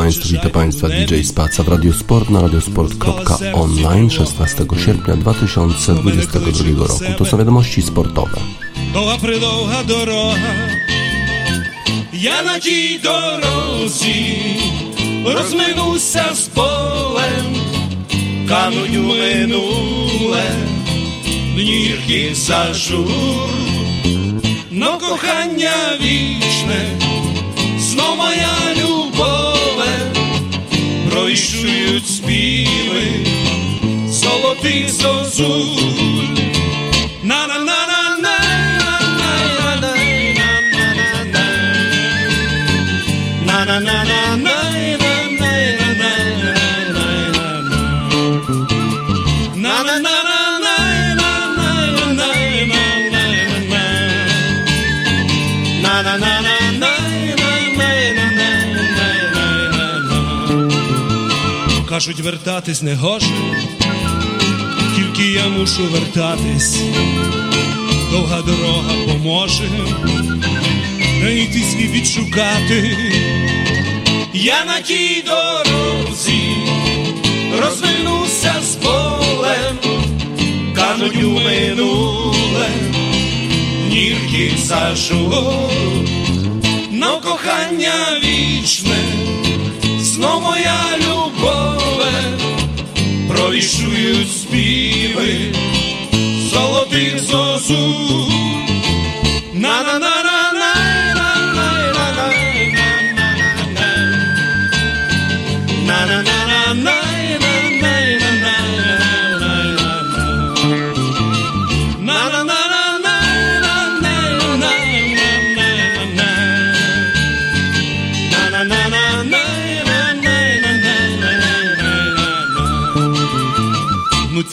Dzień dobry Państwu, witam Państwa DJ Spaca w Radio Sport na radiosport.online 16 sierpnia 2022 roku. To są wiadomości sportowe. Doła придовга дорога, я на тій дорозі розминуся з полем, кануть у минуле, дні зажур, но кохання вічне, знов вішують співи, золотий зозу. Кажуть, вертатись не гоже, тільки я мушу вертатись, довга дорога поможе, знайти свій відшукати. Я на тій дорозі розвернуся з полем, кануть у минуле, нірки сажу, но кохання вічне, знов моя любове, провішують співи золотих зозу. На-на-на-на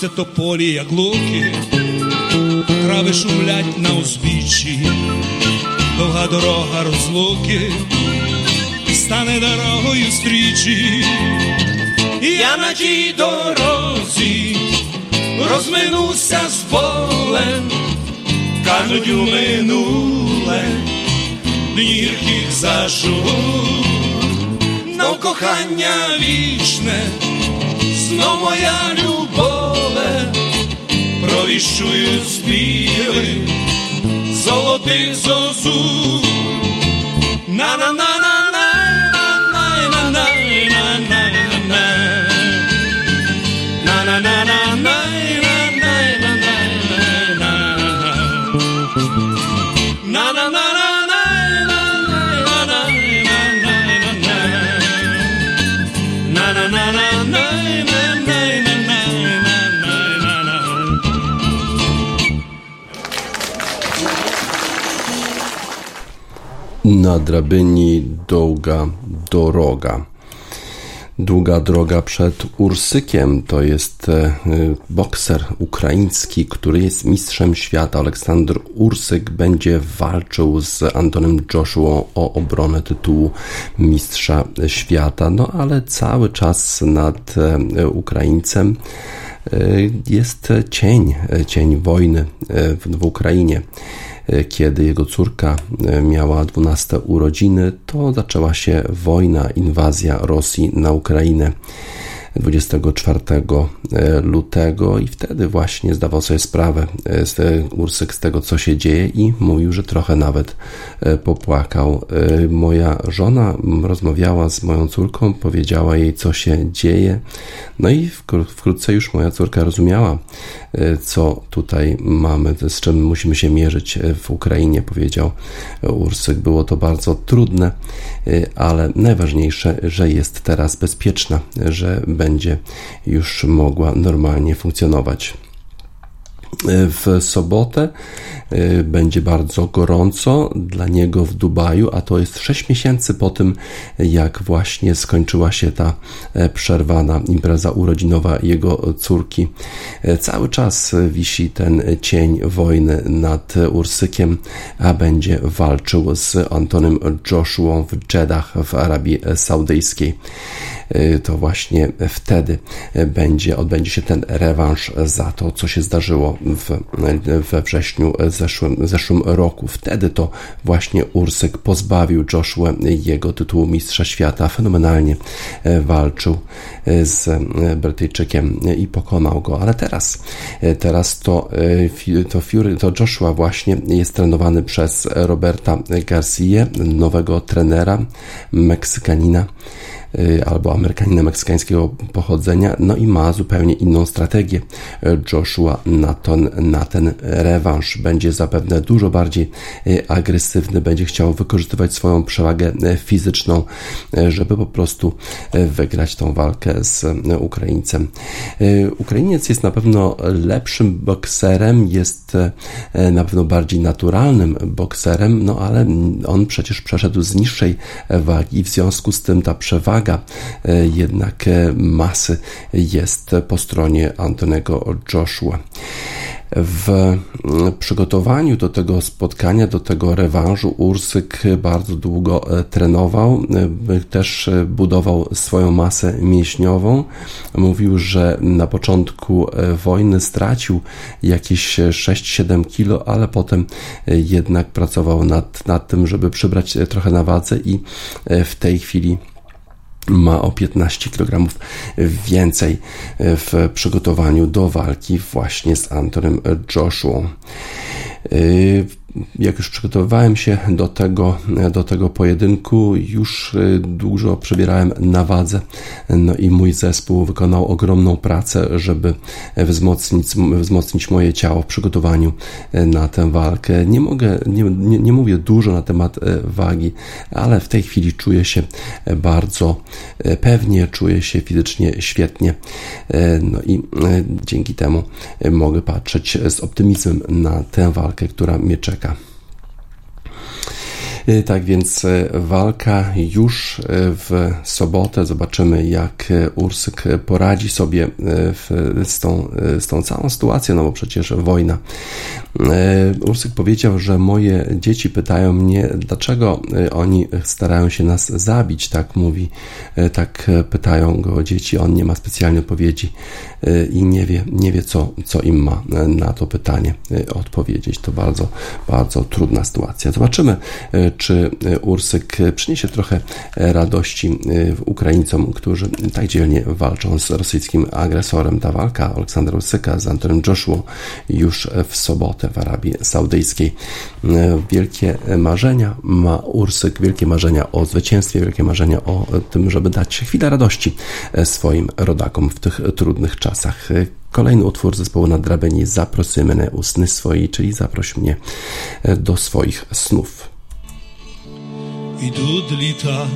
Це тополі, як луки, трави шумлять на узбіччі, довга дорога розлуки, стане дорогою стрічі, я на тій дорозі розминуся з полем, кажуть у минуле, днірких зажур, но кохання вічне, знов моя любове, провіщують співи золотих зозу. На-на-на-на Na drabyni długa doroga. Długa droga przed Ursykiem to jest e, bokser ukraiński, który jest mistrzem świata. Aleksander Ursyk będzie walczył z Antonem Joshua o obronę tytułu mistrza świata. No ale cały czas nad e, Ukraińcem e, jest cień, cień wojny w Ukrainie. E, kiedy jego córka e, miała 12 urodziny, to zaczęła się wojna, inwazja Rosji na Ukrainę. 24 e, lutego i wtedy właśnie zdawał sobie sprawę z Ursyk z tego, co się dzieje i mówił, że trochę nawet popłakał. Moja żona rozmawiała z moją córką, powiedziała jej, co się dzieje, no i wkrótce już moja córka rozumiała, co tutaj mamy, z czym musimy się mierzyć e, w Ukrainie, powiedział Ursyk. Było to bardzo trudne, e, ale najważniejsze, że jest teraz bezpieczna, że będzie już mogła normalnie funkcjonować. W sobotę y, będzie bardzo gorąco dla niego w Dubaju, a to jest 6 miesięcy po tym, jak właśnie skończyła się ta e, przerwana impreza urodzinowa jego córki. E, cały czas wisi ten cień wojny nad Ursykiem, a będzie walczył z Antonym Joshua w Jeddah w Arabii Saudyjskiej. E, to właśnie wtedy będzie, odbędzie się ten rewanż za to, co się zdarzyło w, we wrześniu zeszłym, zeszłym roku. Wtedy to właśnie Ursyk pozbawił Joshua jego tytułu mistrza świata. Fenomenalnie walczył z Brytyjczykiem i pokonał go, ale teraz, teraz to, to Fury, to Joshua właśnie jest trenowany przez Roberta Garcia, nowego trenera Meksykanina albo Amerykanina meksykańskiego pochodzenia, no i ma zupełnie inną strategię. Joshua na ten, na ten rewanż będzie zapewne dużo bardziej y, agresywny, będzie chciał wykorzystywać swoją przewagę y, fizyczną, żeby po prostu wygrać tą walkę z Ukraińcem. Ukrainiec jest na pewno lepszym bokserem, jest na pewno bardziej naturalnym bokserem, no ale on przecież przeszedł z niższej wagi i w związku z tym ta przewaga przewaga e, jednak e, masy jest po stronie Antonego Joshua w przygotowaniu do tego spotkania, do tego rewanżu Ursyk bardzo długo e, trenował, też budował swoją masę mięśniową. Mówił, że na początku wojny stracił jakieś 6-7 kilo, ale potem jednak pracował nad, nad tym, żeby przybrać trochę na wadze i w tej chwili ma o 15 kg więcej w przygotowaniu do walki właśnie z Antonem Joshua jak już przygotowywałem się do tego, do tego pojedynku, już y, dużo przebierałem na wadze. No i mój zespół wykonał ogromną pracę, żeby wzmocnić, wzmocnić moje ciało w przygotowaniu y, na tę walkę. Nie mogę, nie, nie, nie mówię dużo na temat y, wagi, ale w tej chwili czuję się bardzo pewnie, czuję się fizycznie świetnie. No i dzięki temu mogę patrzeć z optymizmem na tę walkę, która mnie czeka. czeka. Tak więc y, walka już y, w sobotę. Zobaczymy, jak Ursyk poradzi sobie w, z, tą, z tą całą sytuacją, no bo przecież wojna. Ursyk powiedział, że moje dzieci pytają mnie, dlaczego oni starają się nas zabić, tak mówi, tak pytają go dzieci, on nie ma specjalnej odpowiedzi i nie wie, nie wie co, co im ma na to pytanie odpowiedzieć. To bardzo, bardzo trudna sytuacja. Zobaczymy, czy e, Ursyk przyniesie trochę e, radości e, Ukraińcom, którzy tak dzielnie walczą z rosyjskim agresorem. Ta walka Aleksandra Ursyka z Antonem Joshua już w sobotę w Arabii Saudyjskiej. Wielkie marzenia ma Ursyk, wielkie marzenia o zwycięstwie, wielkie marzenia o tym, żeby dać chwilę radości swoim rodakom w tych trudnych czasach. Kolejny utwór zespołu Nadrabeni Zaprosy mnie usny swoi, czyli zaproś mnie do swoich snów. Ідуть літа,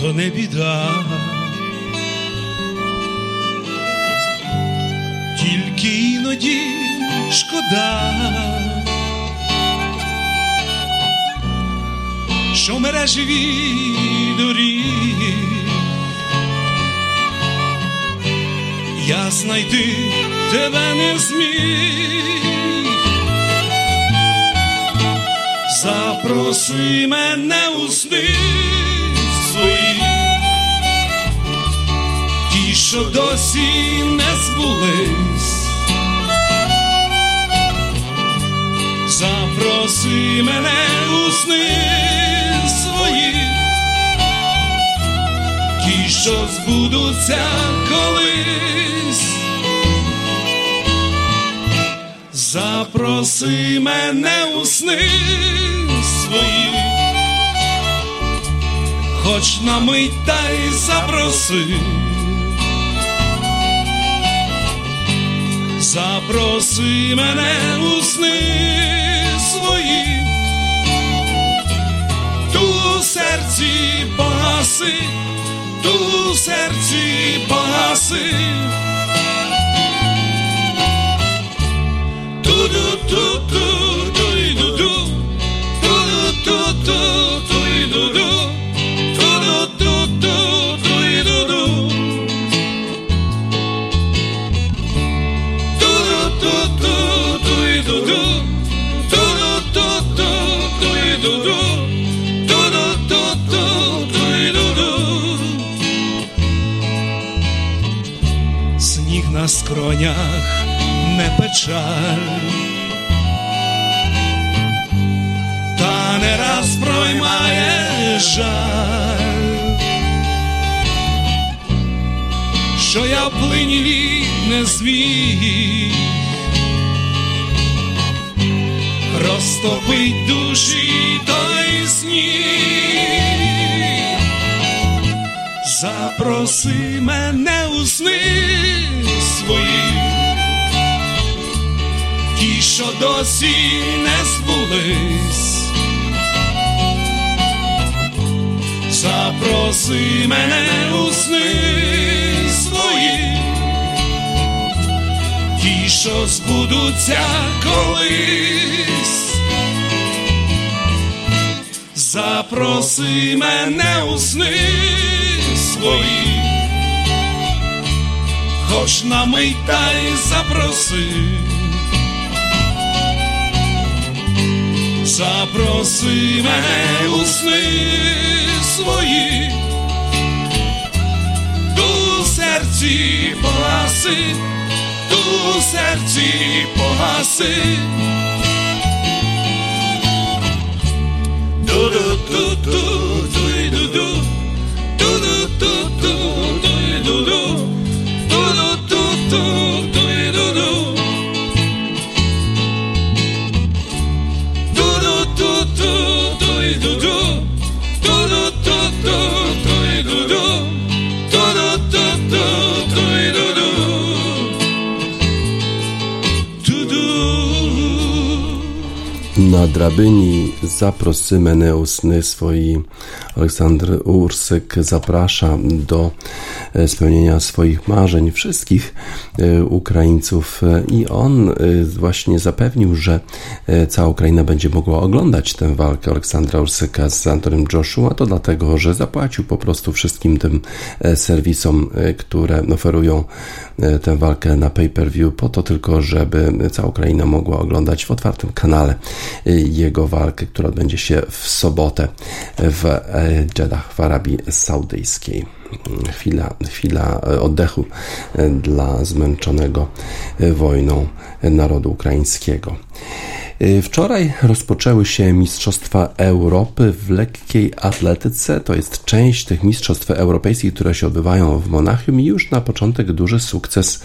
то не біда, тільки іноді шкода, що мережеві доріг я знайти тебе не зміг. Запроси мене у сни свої, ті, що досі не збулись, запроси мене у сни свої, ті, що збудуться колись. Запроси мене у сни свої, хоч на мить та й запроси, запроси мене у сни свої, ту серці погаси, ту серці погаси. На скронях не печаль, раз проймає жаль, що я в плині не зміг розтопить душі той сніг, запроси мене у сни свої, що досі не збулись. Запроси мене у сни свої, ті, що збудуться колись. Запроси мене у сни свої, хоч на мить та й запроси. Запроси мене у сни свої, ту серці погаси, ту серці погаси. Ду-ду-ду-ду, Na drabyni u sny swoi. Aleksander Ursyk zaprasza do spełnienia swoich marzeń wszystkich e, Ukraińców e, i on właśnie zapewnił, że cała Ukraina będzie mogła oglądać tę walkę Aleksandra Ursyka z Antonym Joshua, to dlatego, że zapłacił po prostu wszystkim tym serwisom, które oferują tę walkę na pay-per-view po to tylko, żeby cała Ukraina mogła oglądać w otwartym kanale jego walkę, która odbędzie się w sobotę w Jeddah w Arabii Saudyjskiej. Chwila, chwila oddechu dla zmęczonego wojną narodu ukraińskiego. Wczoraj rozpoczęły się Mistrzostwa Europy w lekkiej atletyce. To jest część tych Mistrzostw Europejskich, które się odbywają w Monachium i już na początek duży sukces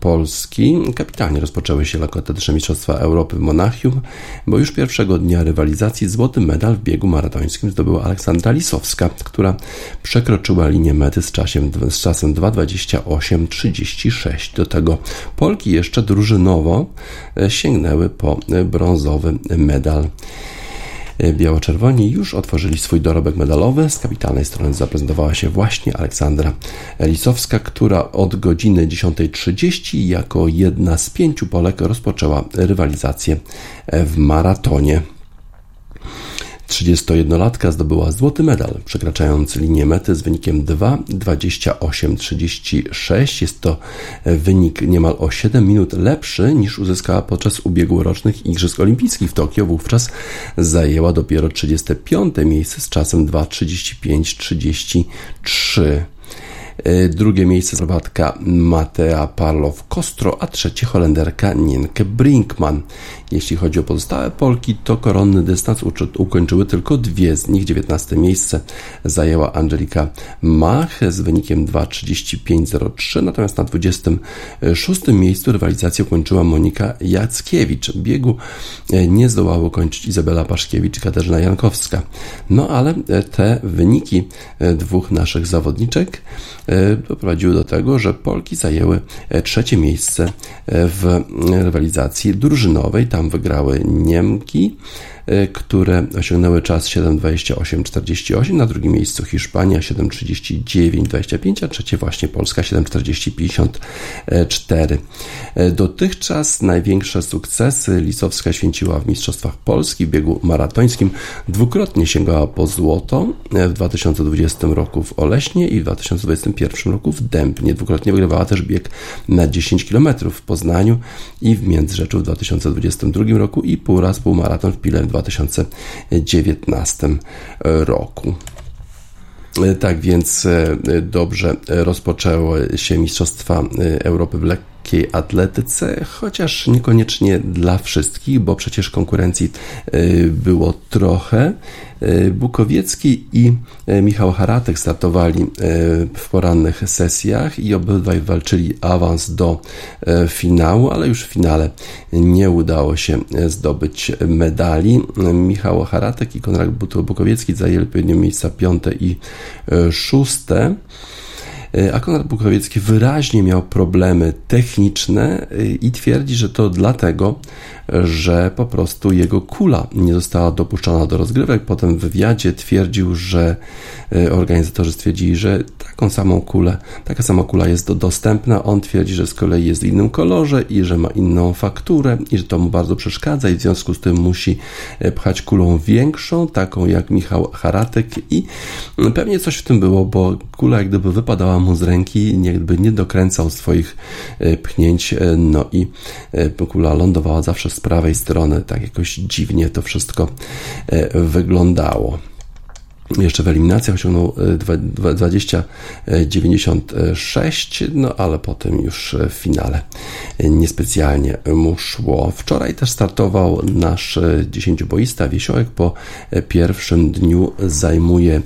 Polski. Kapitalnie rozpoczęły się lekkoatletyczne Mistrzostwa Europy w Monachium, bo już pierwszego dnia rywalizacji złoty medal w biegu maratońskim zdobyła Aleksandra Lisowska, która przekroczyła linię mety z czasem, z czasem 2.28.36. Do tego Polki jeszcze drużynowo sięgnęły po brązowy medal. Biało-czerwoni już otworzyli swój dorobek medalowy. Z kapitalnej strony zaprezentowała się właśnie Aleksandra Lisowska, która od godziny 10.30 jako jedna z pięciu Polek rozpoczęła rywalizację w maratonie. 31-latka zdobyła złoty medal, przekraczając linię mety z wynikiem 2.28.36. Jest to wynik niemal o 7 minut lepszy niż uzyskała podczas ubiegłorocznych Igrzysk Olimpijskich w Tokio. Wówczas zajęła dopiero 35 miejsce z czasem 2.35.33. Drugie miejsce Słowatka Matea Parlow-Kostro, a trzecie Holenderka Nienke Brinkman. Jeśli chodzi o pozostałe Polki, to koronny dystans ukończyły tylko dwie z nich. 19 miejsce zajęła Angelika Mach z wynikiem 2.35.03, natomiast na 26 miejscu rywalizację ukończyła Monika Jackiewicz. Biegu nie zdołały ukończyć Izabela Paszkiewicz i Katarzyna Jankowska. No ale te wyniki dwóch naszych zawodniczek doprowadziły do tego, że Polki zajęły trzecie miejsce w rywalizacji drużynowej. Tam wygrały Niemki, które osiągnęły czas 7.28.48, na drugim miejscu Hiszpania 7.39.25, a trzecie właśnie Polska 7.40.54. Dotychczas największe sukcesy Lisowska święciła w Mistrzostwach Polski w biegu maratońskim. Dwukrotnie sięgała po złoto w 2020 roku w Oleśnie i w 2021 roku w Dębnie. Dwukrotnie wygrywała też bieg na 10 km w Poznaniu i w Międzyrzeczu w 2022 roku i pół raz półmaraton w Pile w 2019 roku. Tak więc dobrze rozpoczęły się Mistrzostwa Europy w lekkim lekkiej atletyce, chociaż niekoniecznie dla wszystkich, bo przecież konkurencji było trochę. Bukowiecki i Michał Haratek startowali w porannych sesjach i obydwaj walczyli awans do finału, ale już w finale nie udało się zdobyć medali. Michał Haratek i Konrad Bukowiecki zajęli odpowiednio miejsca piąte i szóste. A Konrad Bukowiecki wyraźnie miał problemy techniczne i twierdzi, że to dlatego, że po prostu jego kula nie została dopuszczona do rozgrywek. Potem w wywiadzie twierdził, że e, organizatorzy stwierdzili, że taką samą kulę, taka sama kula jest dostępna. On twierdzi, że z kolei jest w innym kolorze i że ma inną fakturę i że to mu bardzo przeszkadza i w związku z tym musi e, pchać kulą większą, taką jak Michał Haratek i pewnie coś w tym było, bo kula jak gdyby wypadała mu z ręki, jakby nie dokręcał swoich e, pchnięć, no i kula lądowała zawsze z prawej strony, tak jakoś dziwnie to wszystko e, wyglądało. Jeszcze w eliminacjach osiągnął 20,96, e, no ale potem już w finale niespecjalnie mu szło. Wczoraj też startował nasz dziesięcioboista Wiesiołek. Po pierwszym dniu zajmuje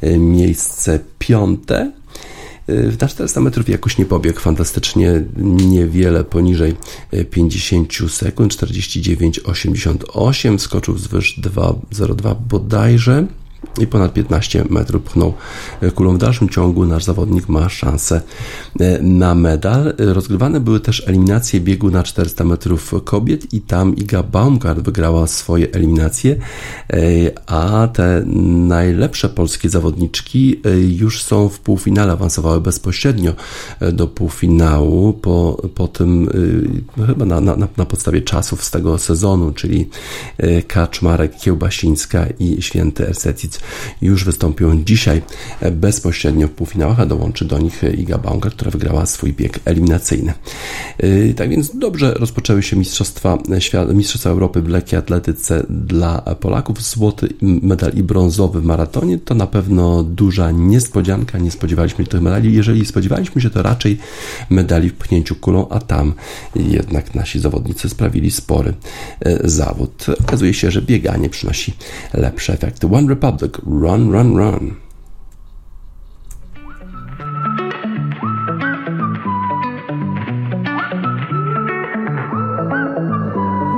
e, miejsce piąte. Na 400 metrów jakoś nie pobiegł. Fantastycznie, niewiele poniżej 50 sekund, 49,88, skoczył zwyż 2,02 bodajże i ponad 15 metrów pchnął kulą. W dalszym ciągu nasz zawodnik ma szansę e, na medal. Rozgrywane były też eliminacje biegu na 400 metrów kobiet i tam Iga Baumgart wygrała swoje eliminacje, e, a te najlepsze polskie zawodniczki e, już są w półfinale, awansowały bezpośrednio do półfinału po, po tym chyba na, na, na podstawie czasów z tego sezonu, czyli Kaczmarek, Kiełbasińska i Święty Ersetic już wystąpią dzisiaj bezpośrednio w półfinałach, a dołączy do nich Iga Baumgart, która wygrała swój bieg eliminacyjny. Yy, tak więc dobrze rozpoczęły się Mistrzostwa, Mistrzostwa Europy w lekkiej atletyce dla Polaków. Złoty medal i brązowy w maratonie to na pewno duża niespodzianka. Nie spodziewaliśmy się tych medali. Jeżeli spodziewaliśmy się, to raczej medali w pchnięciu kulą, a tam jednak nasi zawodnicy sprawili spory yy, zawód. Okazuje się, że bieganie przynosi lepsze efekty. One Republic Republic, Run, Run, Run.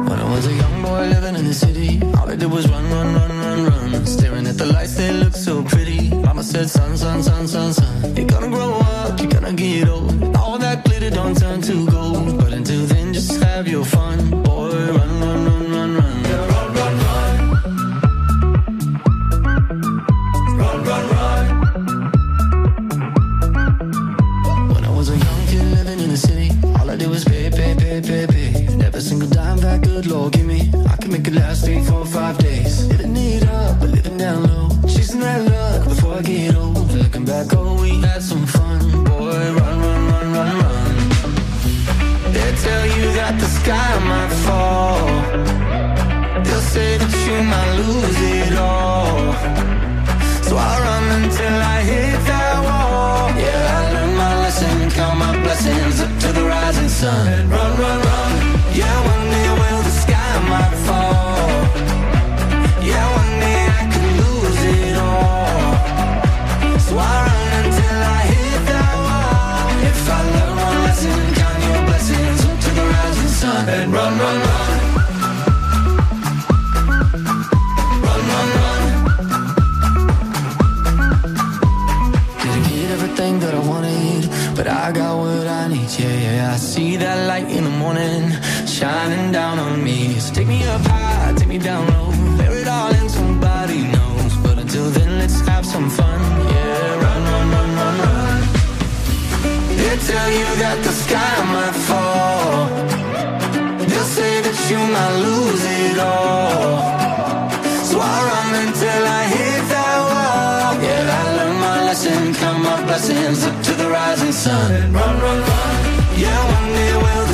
When I was a young boy living in the city, all I did was run, run, run, run, run. Staring at the lights, they look so pretty. Mama said, son, son, son, son, son. You're gonna grow up, you're gonna get old. All that glitter don't turn to gold. But until then, just have your fun. Good Lord, give me. I can make it last three, four, five days. Living it up, but living down low. Chasing that luck before I get old. Looking back, oh, we had some fun. Boy, run, run, run, run, run. They tell you that the sky might fall. They'll say that you might lose it all. So I run until I hit that wall. Yeah, I learned my lesson, count my blessings up to the rising sun. Morning shining down on me. So take me up high, take me down low, bear it all in somebody knows. But until then, let's have some fun. Yeah, run, run, run, run, run. They tell you that the sky might fall. They'll say that you might lose it all. So I run until I hit that wall. Yeah, I learned my lesson, count my blessings up to the rising sun. And run, run, run. Yeah, one day will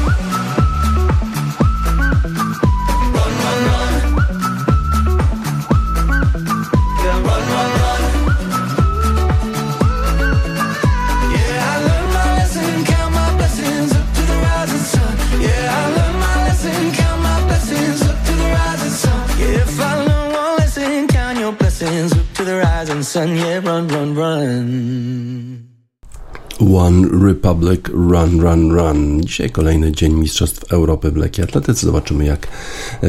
the rising sun. Yeah, run, run, run. One Republic Run Run Run. Dzisiaj kolejny dzień Mistrzostw Europy w lekkiej atletyce. Zobaczymy, jak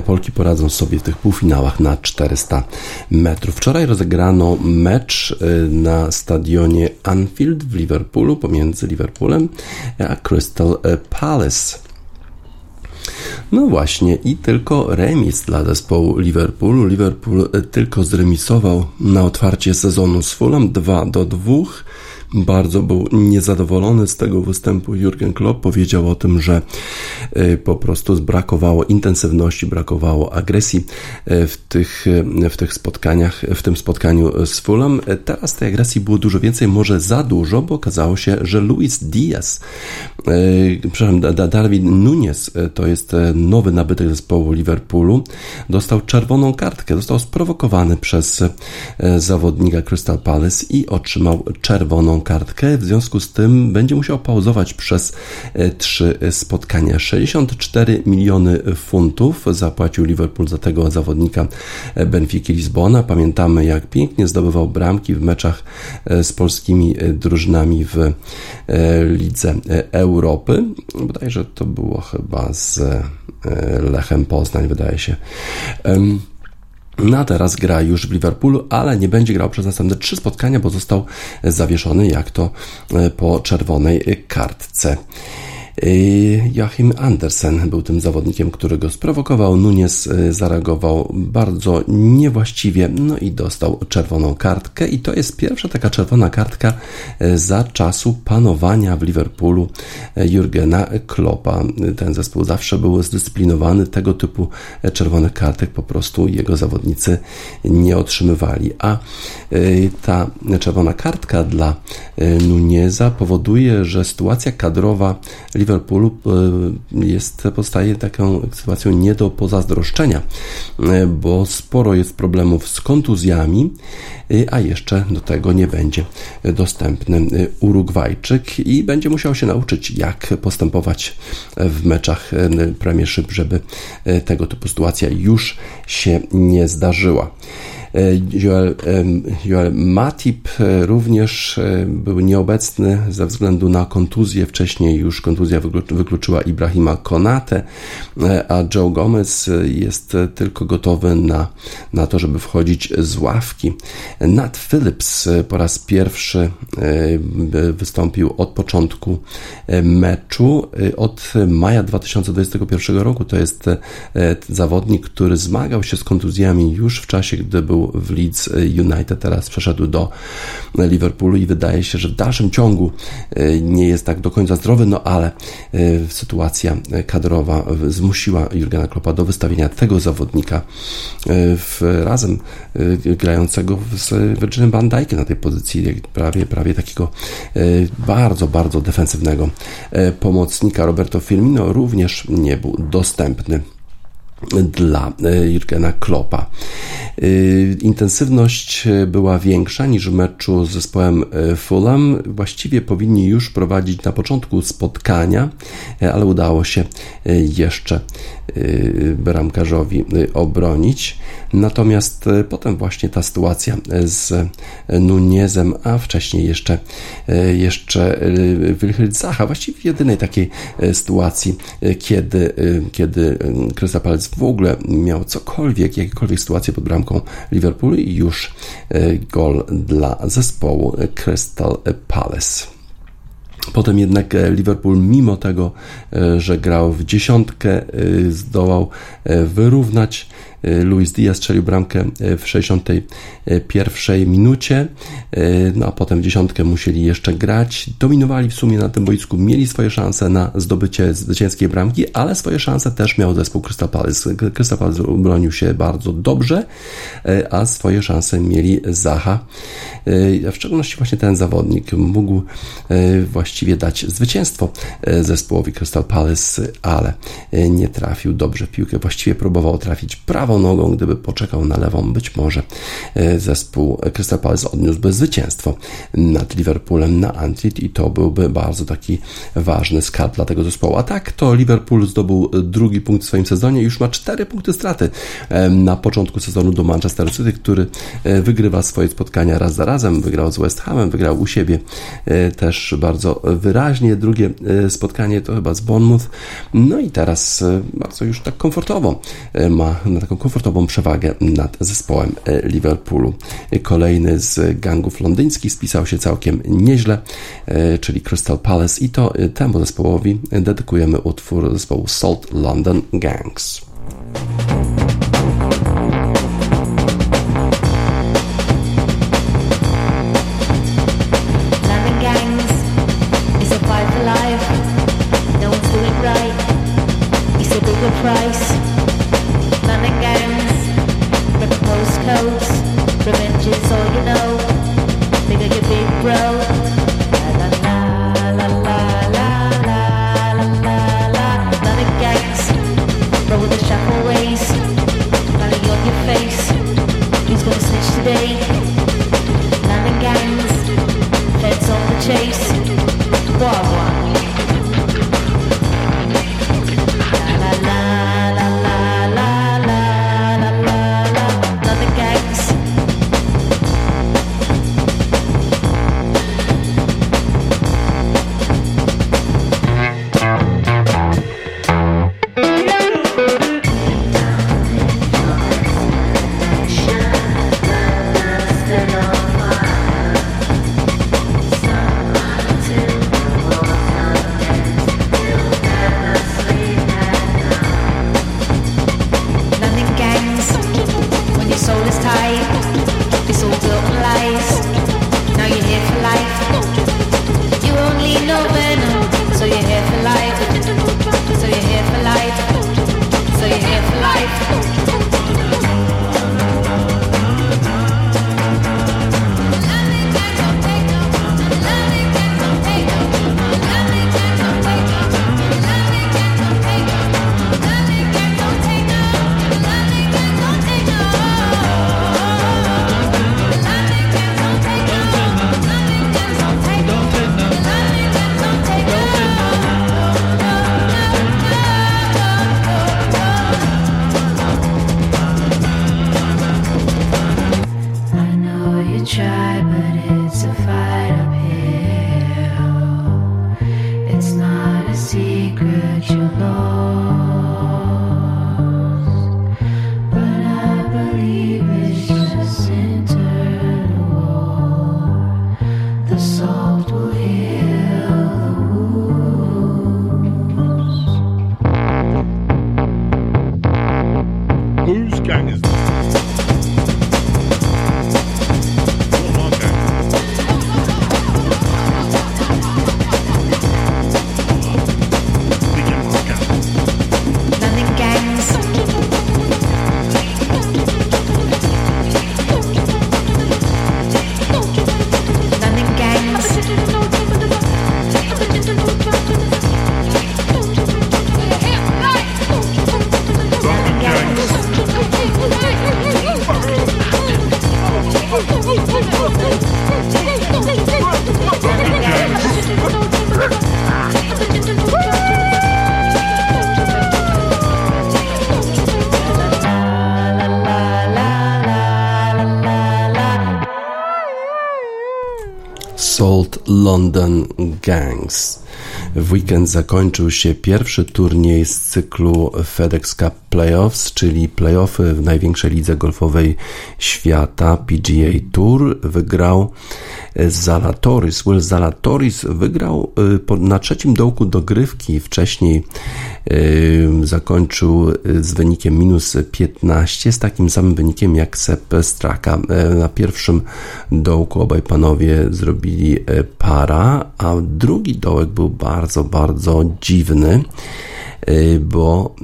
Polki poradzą sobie w tych półfinałach na 400 metrów. Wczoraj rozegrano mecz y, na stadionie Anfield w Liverpoolu pomiędzy Liverpoolem a Crystal Palace. No właśnie, i tylko remis dla zespołu Liverpoolu. Liverpool y, tylko zremisował na otwarcie sezonu z Fulham 2 do 2 bardzo był niezadowolony z tego występu. Jurgen Klopp powiedział o tym, że e, po prostu brakowało intensywności, brakowało agresji e, w tych, e, w tych spotkaniach, w tym spotkaniu z Fulham. Teraz tej agresji było dużo więcej, może za dużo, bo okazało się, że Luis Diaz, przepraszam, Darwin Nunes, to jest nowy nabytek zespołu Liverpoolu, dostał czerwoną kartkę, został sprowokowany przez zawodnika Crystal Palace i otrzymał czerwoną kartkę, w związku z tym będzie musiał pauzować przez e, trzy spotkania. 64 miliony funtów zapłacił Liverpool za tego zawodnika e, Benfiki Lizbona. Pamiętamy, jak pięknie zdobywał bramki w meczach e, z polskimi drużynami w Lidze Europy. Bodajże to było chyba z Lechem Poznań, wydaje się. A teraz gra już w Liverpoolu, ale nie będzie grał przez następne trzy spotkania, bo został zawieszony jak to e, po czerwonej kartce. Y, Joachim Andersen był tym zawodnikiem, który go sprowokował. Nunes y, zareagował bardzo niewłaściwie, no i dostał czerwoną kartkę. I to jest pierwsza taka czerwona kartka y, za czasu panowania w Liverpoolu Jurgena Kloppa. Ten zespół zawsze był zdyscyplinowany, tego typu czerwonych kartek po prostu jego zawodnicy nie otrzymywali. A ta czerwona kartka dla Nuneza powoduje, że sytuacja kadrowa Liverpoolu e, jest, pozostaje taką sytuacją nie do pozazdroszczenia, e, bo sporo jest problemów z kontuzjami, e, a jeszcze do tego nie będzie dostępny Urugwajczyk i będzie musiał się nauczyć, jak postępować w meczach Premiership, żeby tego typu sytuacja już się nie zdarzyła. E, Joel, Joel Matip e, również e, był nieobecny ze względu na kontuzję. Wcześniej już kontuzja wykluczyła Ibrahima Konate, a Joe Gomez jest tylko gotowy na, na to, żeby wchodzić z ławki. Nat Phillips po raz pierwszy wystąpił od początku meczu, od maja 2021 roku. To jest zawodnik, który zmagał się z kontuzjami już w czasie, gdy był w Leeds United, teraz przeszedł do Liverpoolu i wydaje się, że w dalszym ciągu e, nie jest tak do końca zdrowy, no ale e, sytuacja kadrowa zmusiła Jurgena Kloppa do wystawienia tego zawodnika e, w, razem grającego z Virginem van Dijkiem na tej pozycji, prawie, prawie takiego bardzo, bardzo defensywnego pomocnika. Roberto Firmino również nie był dostępny dla e, Jurgena Kloppa. E, intensywność była większa niż w meczu z zespołem e, Fulham. Właściwie powinni już prowadzić na początku spotkania, ale udało się jeszcze bramkarzowi obronić. Natomiast potem właśnie ta sytuacja z Nunezem, a wcześniej jeszcze, jeszcze Wilfried właściwie jedynej takiej sytuacji, kiedy, kiedy Krysta Palec w ogóle miał cokolwiek, jakiekolwiek sytuację pod bramką Liverpoolu i już gol dla zespołu Crystal Palace. Potem jednak e, Liverpool, mimo tego, e, że grał w dziesiątkę, zdołał wyrównać E, Luis Diaz strzelił bramkę e, w 61 minucie, e, no a potem w dziesiątkę musieli jeszcze grać. Dominowali w sumie na tym boisku, mieli swoje szanse na zdobycie zwycięskiej bramki, ale swoje szanse też miał zespół Crystal Palace. Crystal Palace bronił się bardzo dobrze, a swoje szanse mieli Zaha. W szczególności właśnie ten zawodnik mógł właściwie dać zwycięstwo zespołowi Crystal Palace, ale nie trafił dobrze piłkę. Właściwie próbował trafić prawo prawą nogą, gdyby poczekał na lewą, być może e, zespół Crystal Palace odniósłby zwycięstwo nad Liverpoolem na Anfield i to byłby bardzo taki ważny skarb dla tego zespołu. A tak to Liverpool zdobył drugi punkt w swoim sezonie, już ma cztery punkty straty na początku sezonu do Manchester City, który wygrywa swoje spotkania raz za razem, wygrał z West Hamem, wygrał u siebie też bardzo wyraźnie. Drugie spotkanie to chyba z Bournemouth. No i teraz bardzo już tak komfortowo ma na taką komfortową przewagę nad zespołem Liverpoolu. Kolejny z gangów londyńskich spisał się całkiem nieźle, czyli Crystal Palace i to temu zespołowi dedykujemy utwór zespołu Salt London Gangs. try, but it's a fight. London Gangs. W weekend zakończył się pierwszy turniej z cyklu FedEx Cup Playoffs, czyli playoffy w największej lidze golfowej świata PGA Tour. Wygrał Zalatoris. Will Zalatoris wygrał y, na trzecim dołku dogrywki. Wcześniej zakończył z wynikiem minus 15, z takim samym wynikiem jak Sepp Straka. Y, na pierwszym dołku obaj panowie zrobili para, a drugi dołek był bardzo, bardzo dziwny. Bo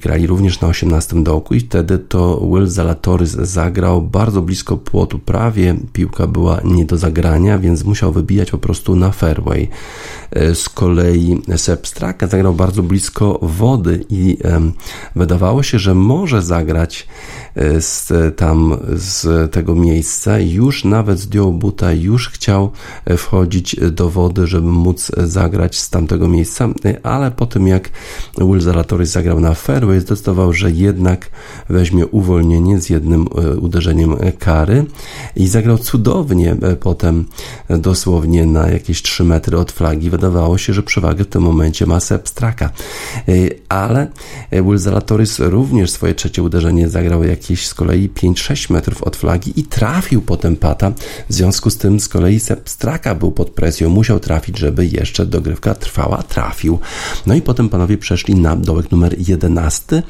grali również na 18 dołku i wtedy to Will Zalatoris zagrał bardzo blisko płotu, prawie piłka była nie do zagrania, więc musiał wybijać po prostu na fairway. Z kolei Sepp Straka zagrał bardzo blisko wody i wydawało się, że może zagrać z, tam z tego miejsca, już nawet zdjął buta, już chciał wchodzić do wody, żeby móc zagrać z tamtego miejsca, ale po tym jak Will Zalatoris zagrał na fairway, zdecydował, że jednak weźmie uwolnienie z jednym e, uderzeniem kary i zagrał cudownie e, potem dosłownie na jakieś 3 metry od flagi. Wydawało się, że przewagę w tym momencie ma Sepp Straka, e, ale Will Zalatoris również swoje trzecie uderzenie zagrał jakieś z kolei 5-6 metrów od flagi i trafił potem pata. W związku z tym z kolei Sepp Straka był pod presją, musiał trafić, żeby jeszcze dogrywka trwała. Trafił. No i potem panowie przeszli na dołek numer 11.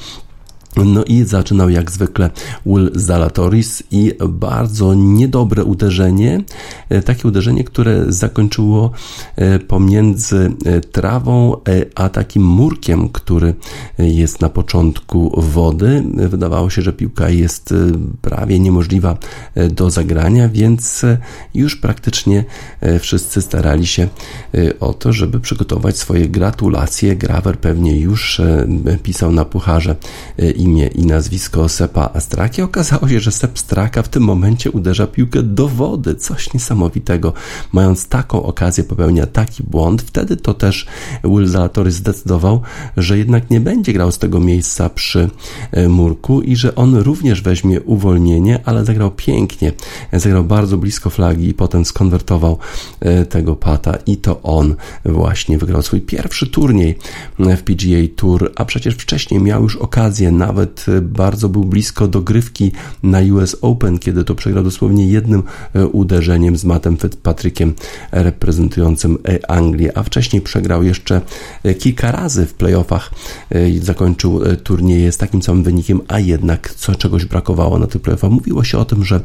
No i zaczynał jak zwykle Will Zalatoris i bardzo niedobre uderzenie, e, takie uderzenie, które zakończyło e, pomiędzy e, trawą a takim murkiem, który jest na początku wody. Wydawało się, że piłka jest prawie niemożliwa do zagrania, więc już praktycznie wszyscy starali się o to, żeby przygotować swoje gratulacje. Grawer pewnie już pisał na pucharze imię i nazwisko Sepa Astraki. Okazało się, że Sep Straka w tym momencie uderza piłkę do wody. Coś niesamowitego. Mając taką okazję, popełnia taki błąd. Wtedy to też Will Zalatory zdecydował, że jednak nie będzie grał z tego miejsca przy e, murku i że on również weźmie uwolnienie, ale zagrał pięknie. Zagrał bardzo blisko flagi i potem skonwertował e, tego pata i to on właśnie wygrał swój pierwszy turniej w PGA Tour, a przecież wcześniej miał już okazję nawet bardzo był blisko dogrywki na US Open, kiedy to przegrał dosłownie jednym e, uderzeniem z Mattem Fitzpatrickiem reprezentującym e, Anglię, a wcześniej przegrał jeszcze e, kilka razy w playoffach i zakończył turnieje z takim samym wynikiem, a jednak co czegoś brakowało na tych playoffach. Mówiło się o tym, że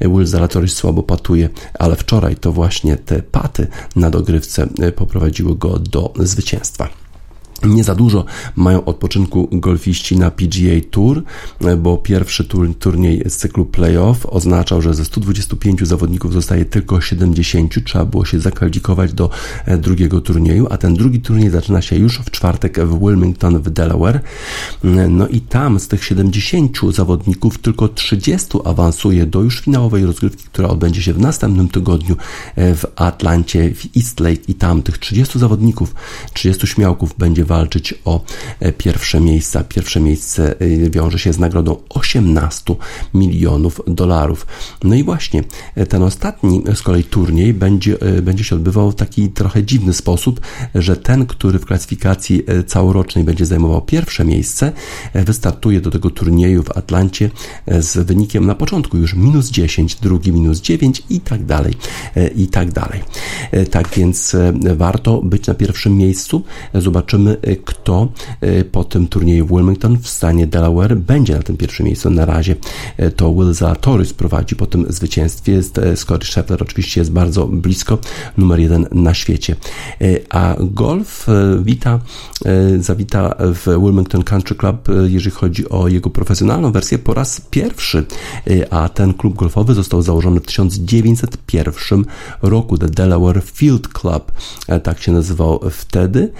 Will Zalatoris słabo patuje, ale wczoraj to właśnie te paty na dogrywce poprowadziły go do zwycięstwa. Nie za dużo mają odpoczynku golfiści na PGA Tour, bo pierwszy tur, turniej z cyklu playoff oznaczał, że ze 125 zawodników zostaje tylko 70. Trzeba było się zakwalifikować do e, drugiego turnieju, a ten drugi turniej zaczyna się już w czwartek w Wilmington w Delaware. No i tam z tych 70 zawodników tylko 30 awansuje do już finałowej rozgrywki, która odbędzie się w następnym tygodniu e, w Atlancie, w East Lake i tam tych 30 zawodników, 30 śmiałków będzie walczyć o e, pierwsze miejsca. Pierwsze miejsce e, wiąże się z nagrodą 18 milionów dolarów. No i właśnie e, ten ostatni z kolei turniej będzie, będzie się odbywał w taki trochę dziwny sposób, że ten, który w klasyfikacji całorocznej będzie zajmował pierwsze miejsce, wystartuje do tego turnieju w Atlancie z wynikiem na początku już minus 10, drugi minus 9 i tak dalej, i tak dalej. Tak więc warto być na pierwszym miejscu. Zobaczymy, kto e, po tym turnieju w Wilmington w stanie Delaware będzie na tym pierwszym miejscu. Na razie e, to Will Zalatoris prowadzi po tym zwycięstwie. E, Scott Scheffler oczywiście jest bardzo blisko, numer jeden na świecie. A golf wita, zawita w Wilmington Country Club, jeżeli chodzi o jego profesjonalną wersję, po raz pierwszy, a ten klub golfowy został założony w 1901 roku, The Delaware Field Club, tak się nazywał wtedy.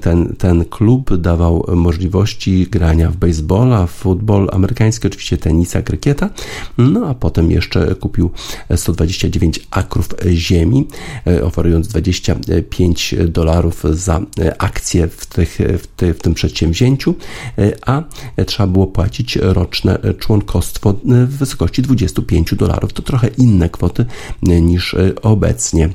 Ten ten klub dawał możliwości grania w baseballa, w futbol amerykański, oczywiście tenisa, krykieta, no a potem jeszcze kupił 129 akrów ziemi, e, oferując 25 dolarów za akcje w, tych, w, ty, w tym przedsięwzięciu, e, a trzeba było płacić roczne członkostwo w wysokości 25 dolarów. To trochę inne kwoty niż obecnie.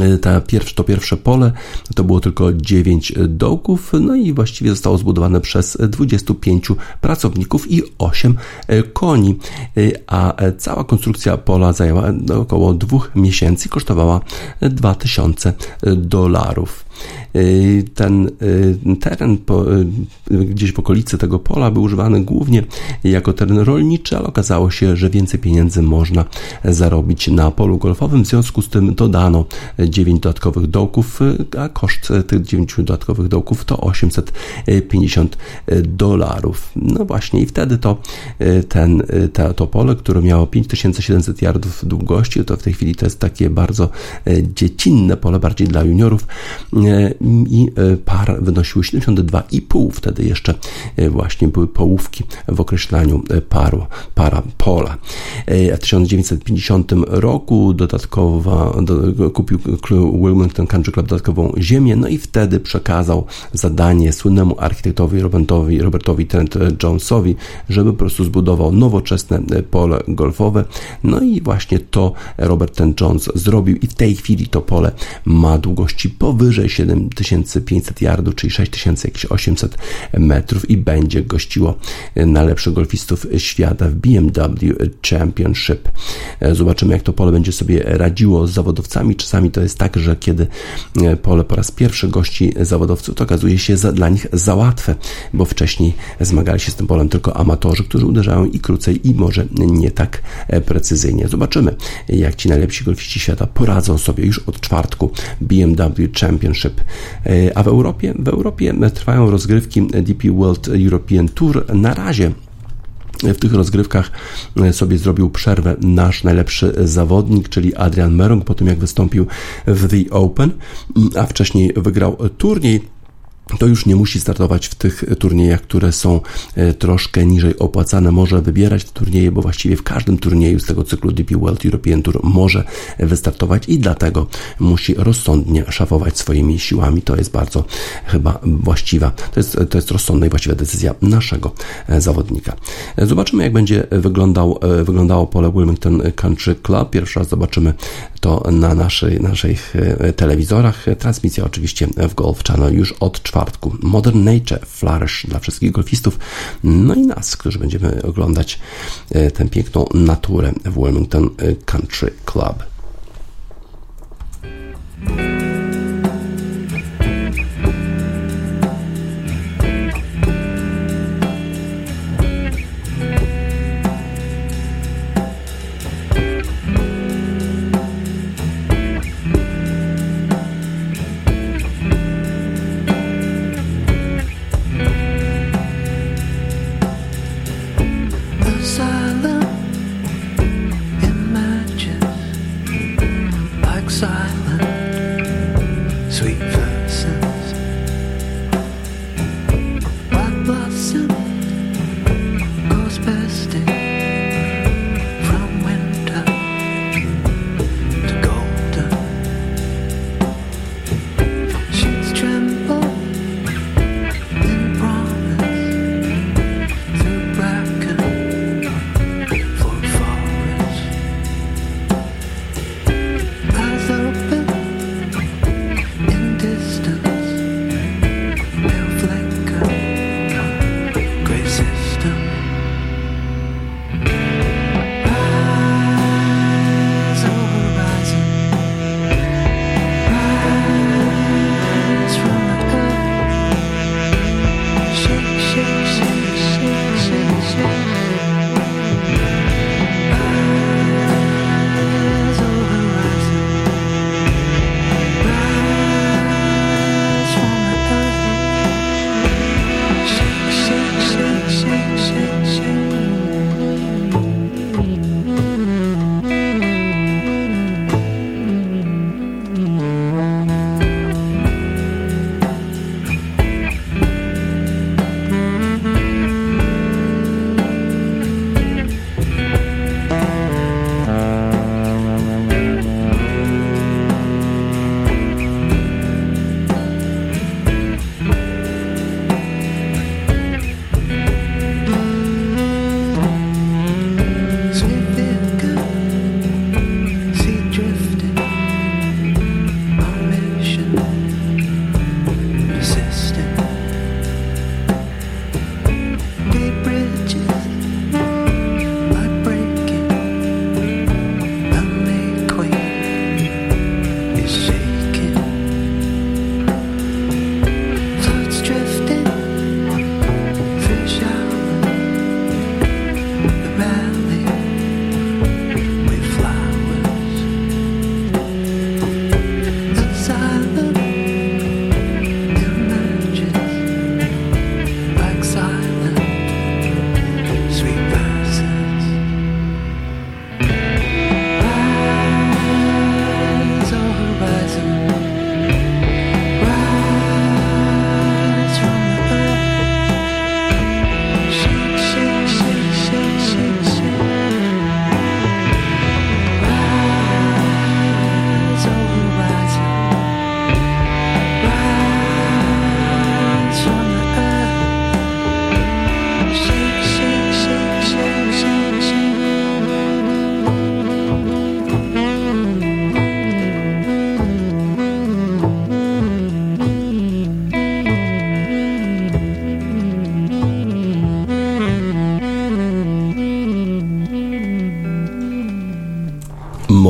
E, ta pierwsze, to pierwsze pole to było tylko 9 dołków, no i właściwie zostało zbudowane przez 25 pracowników i 8 e, koni, e, a cała konstrukcja pola zajęła około 2 miesięcy kosztowała 2000 dolarów. Y, Ten y, teren po, y, gdzieś w okolicy tego pola był używany głównie jako teren rolniczy, ale okazało się, że więcej pieniędzy można zarobić na polu golfowym. W związku z tym dodano 9 dodatkowych dołków, a koszt tych 9 dodatkowych dołków to 850 dolarów. No właśnie i wtedy to ten, to, to pole, które miało 5700 yardów długości, to w tej chwili to jest takie bardzo dziecinne pole, bardziej dla juniorów i par wynosiły 72,5. Wtedy jeszcze właśnie były połówki w określaniu paru, para pola. W 1950 roku dodatkowa, do, kupił Wilmington Country Club dodatkową ziemię, no i wtedy przekazał zadanie słynnemu architektowi Robertowi, Robertowi Trent Jonesowi, żeby po prostu zbudował nowoczesne pole golfowe. No i właśnie to Robert ten Jones zrobił i w tej chwili to pole ma długości powyżej 7500 yardów, czyli 6800 metrów i będzie gościło najlepszych golfistów świata w BMW Championship. Zobaczymy, jak to pole będzie sobie radziło z zawodowcami. Czasami to jest tak, że kiedy pole po raz pierwszy gości zawodowców, to okazuje się za, dla nich za łatwe, bo wcześniej zmagali się z tym polem tylko amatorzy, którzy uderzają i krócej i może nie tak precyzyjnie. Zobaczymy, jak ci najlepsi golfiści świata poradzą sobie już od czwartku BMW Championship. A w Europie? W Europie trwają rozgrywki DP World European Tour. Na razie w tych rozgrywkach sobie zrobił przerwę nasz najlepszy zawodnik, czyli Adrian Merong, po tym jak wystąpił w The Open, a wcześniej wygrał turniej to już nie musi startować w tych turniejach, które są troszkę niżej opłacane. Może wybierać te turnieje, bo właściwie w każdym turnieju z tego cyklu DP World European Tour może wystartować i dlatego musi rozsądnie szafować swoimi siłami. To jest bardzo chyba właściwa, to jest, to jest rozsądna i właściwa decyzja naszego zawodnika. Zobaczymy, jak będzie wyglądał, wyglądało pole Wilmington Country Club. Pierwszy raz zobaczymy to na naszej, naszych telewizorach. Transmisja oczywiście w Golf Channel już od czwartku czwartku. Modern Nature, Flourish dla wszystkich golfistów, no i nas, którzy będziemy oglądać tę piękną naturę w Wilmington Country Club.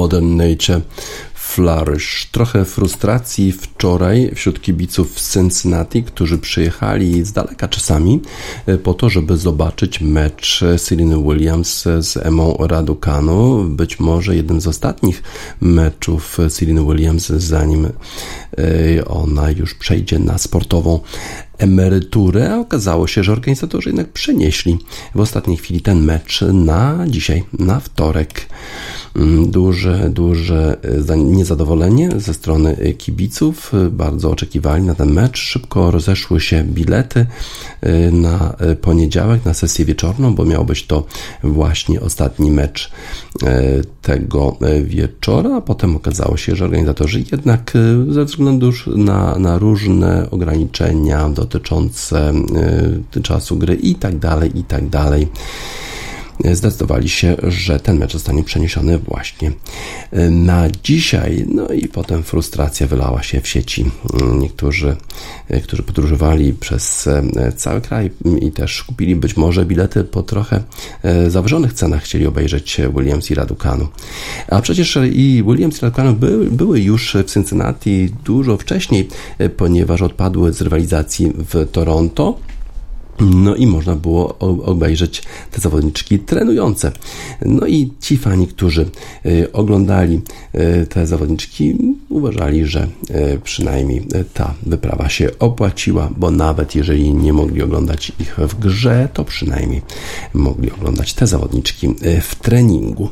Modern Nature Flourish. Trochę frustracji wczoraj wśród kibiców z Cincinnati, którzy przyjechali z daleka czasami e, po to, żeby zobaczyć mecz Serena Williams z Emą Raducanu. Być może jednym z ostatnich meczów Serena Williams, zanim e, ona już przejdzie na sportową emeryturę, a okazało się, że organizatorzy jednak przenieśli w ostatniej chwili ten mecz na dzisiaj, na wtorek. Mm, Duże, duże za- niezadowolenie ze strony kibiców. Bardzo oczekiwali na ten mecz. Szybko rozeszły się bilety na poniedziałek, na sesję wieczorną, bo miał być to właśnie ostatni mecz tego wieczora, a potem okazało się, że organizatorzy jednak ze względu na, na różne ograniczenia dotyczące czasu gry i tak dalej, i tak dalej, zdecydowali się, że ten mecz zostanie przeniesiony właśnie na dzisiaj. No i potem frustracja wylała się w sieci. Niektórzy, którzy podróżowali przez cały kraj i też kupili być może bilety po trochę zawyżonych cenach, chcieli obejrzeć Williams i Raducanu. A przecież i Williams i Raducanu były, były już w Cincinnati dużo wcześniej, ponieważ odpadły z rywalizacji w Toronto. No i można było obejrzeć te zawodniczki trenujące. No i ci fani, którzy y, oglądali y, te zawodniczki, uważali, że y, przynajmniej ta wyprawa się opłaciła, bo nawet jeżeli nie mogli oglądać ich w grze, to przynajmniej mogli oglądać te zawodniczki w treningu.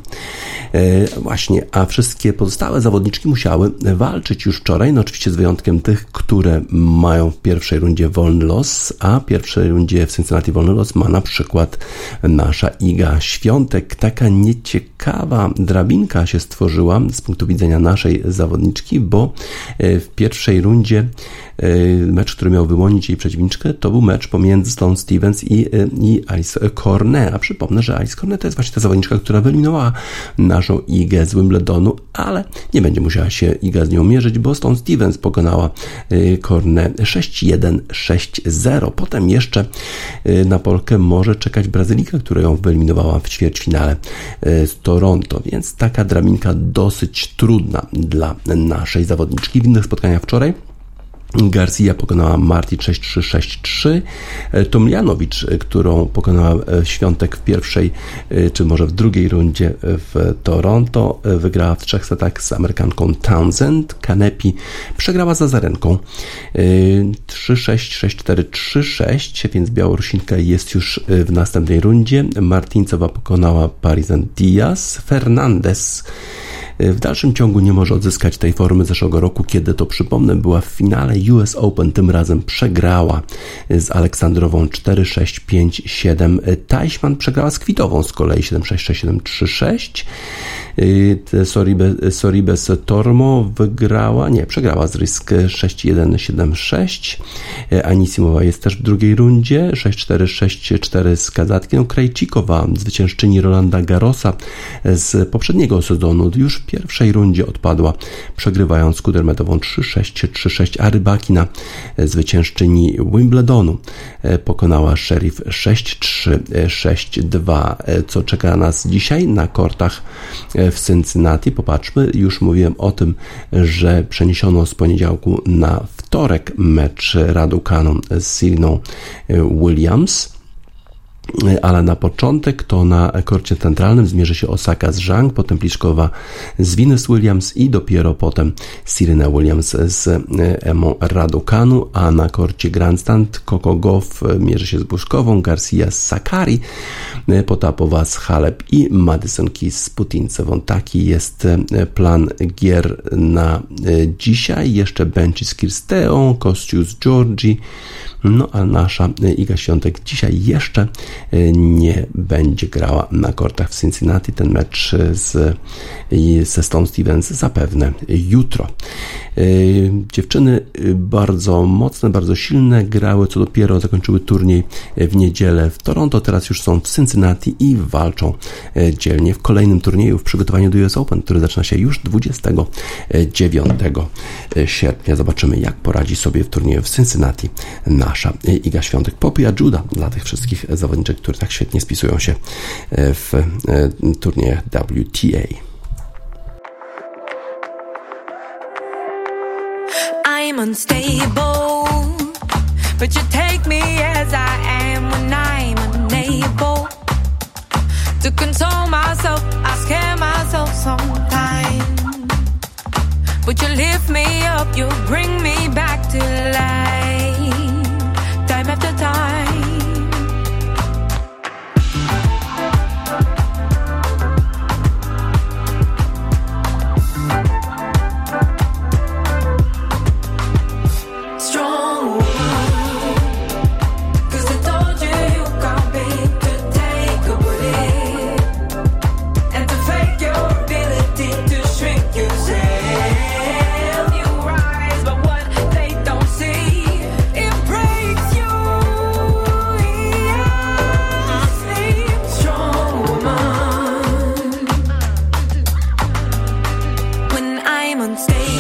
Właśnie, a wszystkie pozostałe zawodniczki musiały walczyć już wczoraj, no oczywiście z wyjątkiem tych, które mają w pierwszej rundzie wolny los, a w pierwszej rundzie w Cincinnati wolny los ma na przykład nasza Iga Świątek. Taka nieciekawa drabinka się stworzyła z punktu widzenia naszej zawodniczki, bo e, w pierwszej rundzie mecz, który miał wyłonić jej przeciwniczkę, to był mecz pomiędzy Stone Stevens i, e, i Alice Cornet. A przypomnę, że Alice Cornet to jest właśnie ta zawodniczka, która wyeliminowała naszą Igę z Wimbledonu, ale nie będzie musiała się Iga z nią mierzyć, bo Stone Stevens pokonała y, Cornet 6-1, 6-0. Potem jeszcze y, na Polkę może czekać Brazylika, która ją wyeliminowała w ćwierćfinale y, z Toronto, więc taka drabinka dosyć trudna dla naszej zawodniczki. W innych spotkaniach wczoraj Garcia pokonała Marti 6-3-6-3. Tomjanowicz, którą pokonała e, Świątek w pierwszej, e, czy może w drugiej rundzie w Toronto, e, wygrała w trzech setach z Amerykanką Townsend. Kanepi przegrała za Zarenką 3-6, 6-4, 3-6, więc Białorusinka jest już e, w następnej rundzie. Martincowa pokonała Parizan Diaz. Fernandez w dalszym ciągu nie może odzyskać tej formy zeszłego roku, kiedy to przypomnę, była w finale US Open, tym razem przegrała z Aleksandrową 4-6-5-7. Teichmann przegrała z Kwitową z kolei 7-6-6-7-3-6. Soribes, Soribes Tormo wygrała, nie, przegrała z Risk 6-1-7-6. Anisimowa jest też w drugiej rundzie 6-4-6-4 z Kazatkiem. Krejcikowa, zwyciężczyni Rolanda Garosa z poprzedniego sezonu, już w pierwszej rundzie odpadła, przegrywając Kudermetową 3-6, 3-6, a Rybakina, zwyciężczyni Wimbledonu, pokonała Sheriff 6-3, 6-2. Co czeka nas dzisiaj na kortach w Cincinnati? Popatrzmy, już mówiłem o tym, że przeniesiono z poniedziałku na wtorek mecz Raducanu z Siriną Williams ale na początek to na korcie centralnym zmierzy się Osaka z Zhang, potem Pliszkowa z Venus Williams i dopiero potem Serena Williams z Emą Raducanu, a na korcie Grandstand Coco Goff mierzy się z Buszkową, Garcia z Sakari, Potapowa z Halep i Madison Keys z Putincewą. Taki jest plan gier na dzisiaj. Jeszcze Benci z Kirsteą, Kościu z Georgii, no a nasza Iga Świątek dzisiaj jeszcze nie będzie grała na kortach w Cincinnati. Ten mecz z, ze Stone Stevens zapewne jutro. Dziewczyny bardzo mocne, bardzo silne, grały co dopiero zakończyły turniej w niedzielę w Toronto, teraz już są w Cincinnati i walczą dzielnie w kolejnym turnieju w przygotowaniu do US Open, który zaczyna się już 29 sierpnia. Zobaczymy, jak poradzi sobie w turnieju w Cincinnati nasza Iga Świątek. Popia Juda dla tych wszystkich zawodniczek, które tak świetnie spisują się w e, turniejach WTA. I'm unstable, but you take me as I am when I'm unable to control myself. I scare myself sometimes, but you lift me up, you bring me back to life. I'm unstable.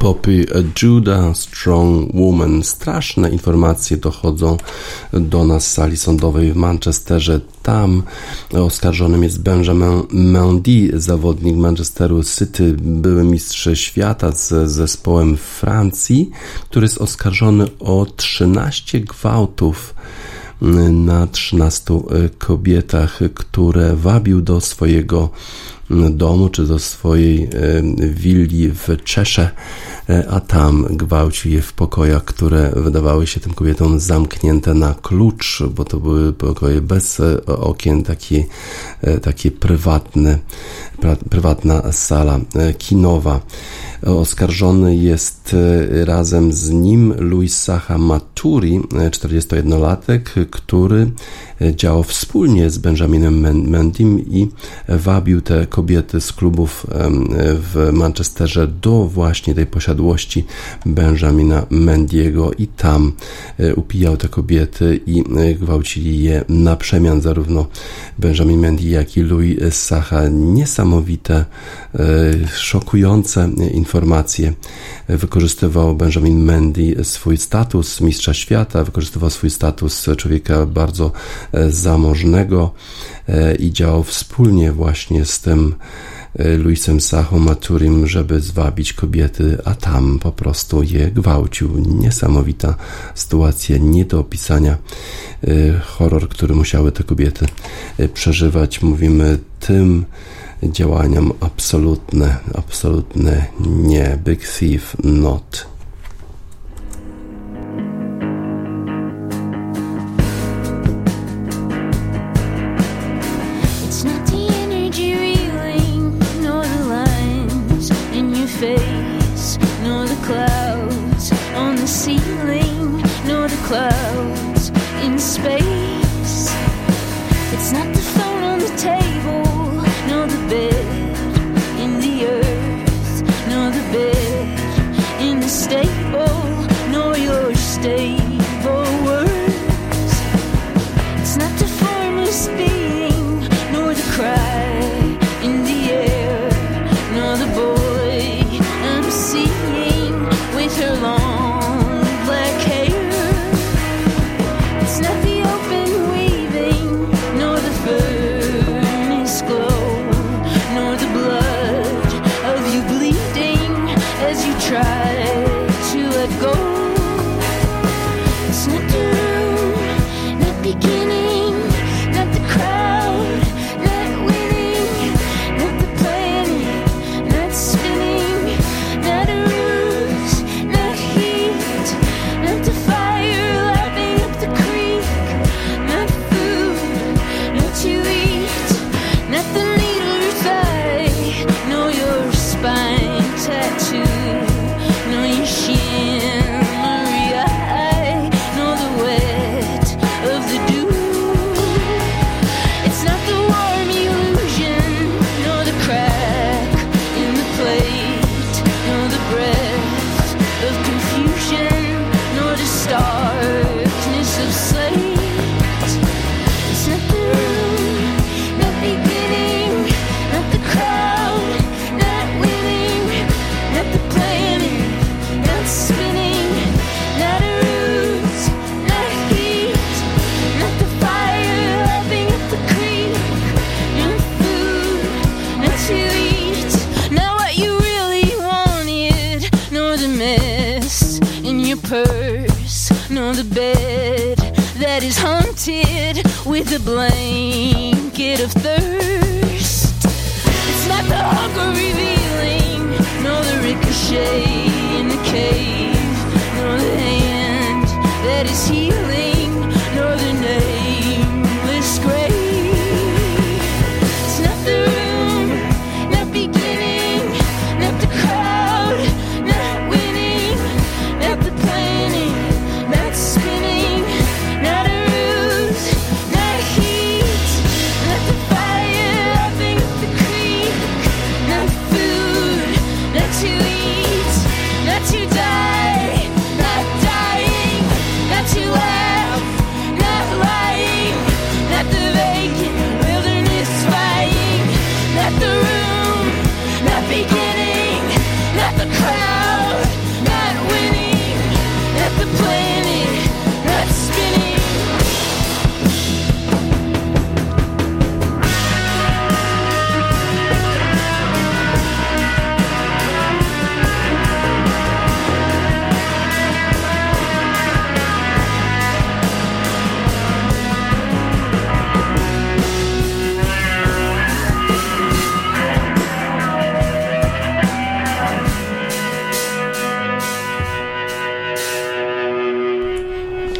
Poppy Judah, Strong Woman. Straszne informacje dochodzą do nas z sali sądowej w Manchesterze. Tam oskarżonym jest Benjamin Mendy, zawodnik Manchesteru City, były mistrz świata z zespołem Francji, który jest oskarżony o 13 gwałtów na 13 kobietach, które wabił do swojego domu czy do swojej e, willi w Czesze, e, a tam gwałcił je w pokojach, które wydawały się tym kobietom zamknięte na klucz, bo to były pokoje bez e, okien, takie, takie prywatne, prywatna sala kinowa. Oskarżony jest razem z nim Luis Sacha Maturi, 41-latek, który działał wspólnie z Benjaminem Mendim i wabił te kobiety z klubów w Manchesterze do właśnie tej posiadłości Benjamina Mendiego i tam upijał te kobiety i gwałcili je na przemian zarówno Benjamin Mendy, jak i Louis Sacha. Niesamowite, szokujące informacje. Wykorzystywał Benjamin Mendy swój status mistrza świata, wykorzystywał swój status człowieka bardzo zamożnego i działał wspólnie właśnie z tym Luisem Sachą Maturim, żeby zwabić kobiety, a tam po prostu je gwałcił. Niesamowita sytuacja, nie do opisania. Horror, który musiały te kobiety przeżywać. Mówimy tym działaniom absolutne, absolutne nie. Big Thief not.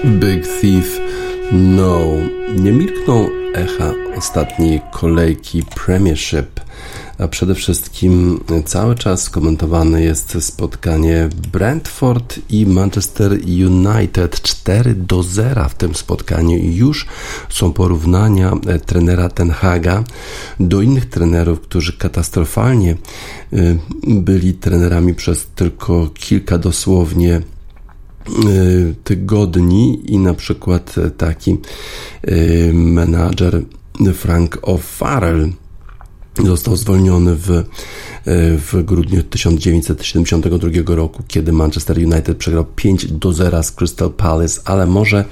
Big Thief No. Nie milkną echa ostatniej kolejki Premiership, a przede wszystkim cały czas komentowane jest spotkanie Brentford i Manchester United 4 do 0 w tym spotkaniu i już są porównania e, trenera Ten Haga do innych trenerów, którzy katastrofalnie y, byli trenerami przez tylko kilka dosłownie tygodni i na przykład taki y, menadżer Frank O'Farrell został zwolniony w, y, w grudniu 1972 roku, kiedy Manchester United przegrał 5 do 0 z Crystal Palace, ale może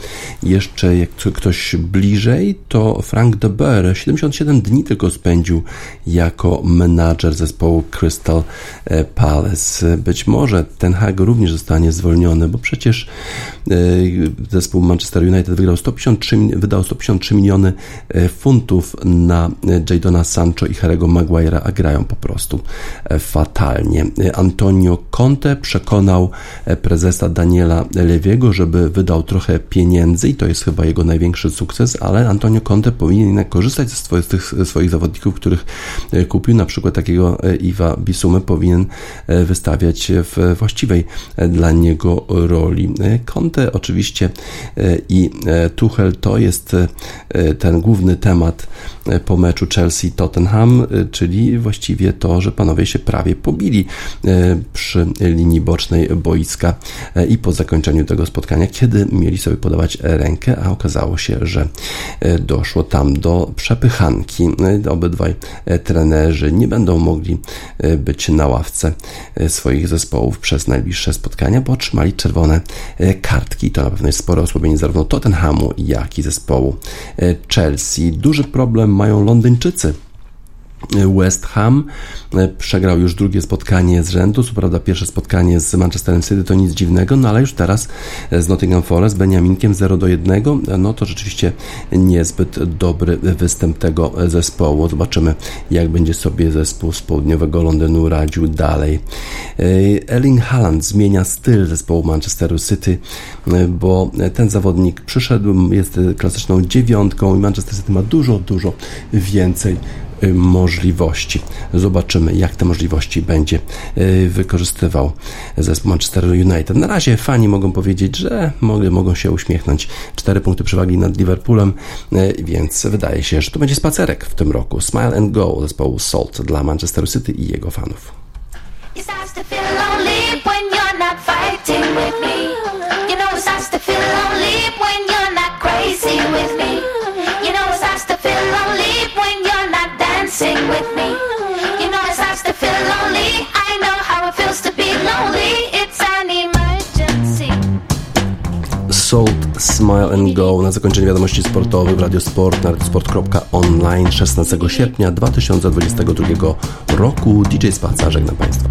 jeszcze jak ktoś bliżej, to Frank de Boer 77 dni tylko spędził jako menadżer zespołu Crystal e, Palace. Być może Ten Hag również zostanie zwolniony, bo przecież e, zespół Manchester United wygrał 153, mi- wydał 153 miliony e, funtów na e, Jadona Sancho i Harry'ego Maguire'a, a grają po prostu e, fatalnie. E, Antonio Conte przekonał e, prezesa Daniela Lewiego, żeby wydał trochę pieniędzy i to jest chyba jego największy sukces, ale Antonio Conte powinien korzystać ze swoich, tych swoich zawodników, których kupił, na przykład takiego Iwa Bisumę powinien wystawiać w właściwej dla niego roli. Conte oczywiście i Tuchel to jest ten główny temat po meczu Chelsea-Tottenham, e, czyli właściwie to, że panowie się prawie pobili e, przy linii bocznej boiska e, i po zakończeniu tego spotkania, kiedy mieli sobie podawać rękę, a okazało się, że doszło tam do przepychanki. E, Obydwaj trenerzy nie będą mogli być na ławce swoich zespołów przez najbliższe spotkania, bo otrzymali czerwone kartki. To na pewno jest spore osłabienie zarówno Tottenhamu, jak i zespołu Chelsea. Duży problem mają Londyńczycy. West Ham e, przegrał już drugie spotkanie z rzędu. Co prawda, pierwsze spotkanie z Manchesterem City to nic dziwnego, no ale już teraz e, z Nottingham Forest, Beniaminkiem 0 do 1. No to rzeczywiście niezbyt dobry występ tego zespołu. Zobaczymy, jak będzie sobie zespół z południowego Londynu radził dalej. E, Erling Haaland zmienia styl zespołu Manchesteru City, e, bo ten zawodnik przyszedł, jest klasyczną dziewiątką i Manchester City ma dużo, dużo więcej możliwości. Zobaczymy, jak te możliwości będzie y, wykorzystywał zespół Manchester United. Na razie fani mogą powiedzieć, że mogą, mogą się uśmiechnąć. Cztery punkty przewagi nad Liverpoolem, y, więc wydaje się, że to będzie spacerek w tym roku. Smile and Go zespołu Salt dla Manchester City i jego fanów. Salt, Smile and Go na zakończenie wiadomości sportowych w Radiosport na radiosport.online 16 sierpnia 2022 roku. DJ Spaca, żegnam Państwa.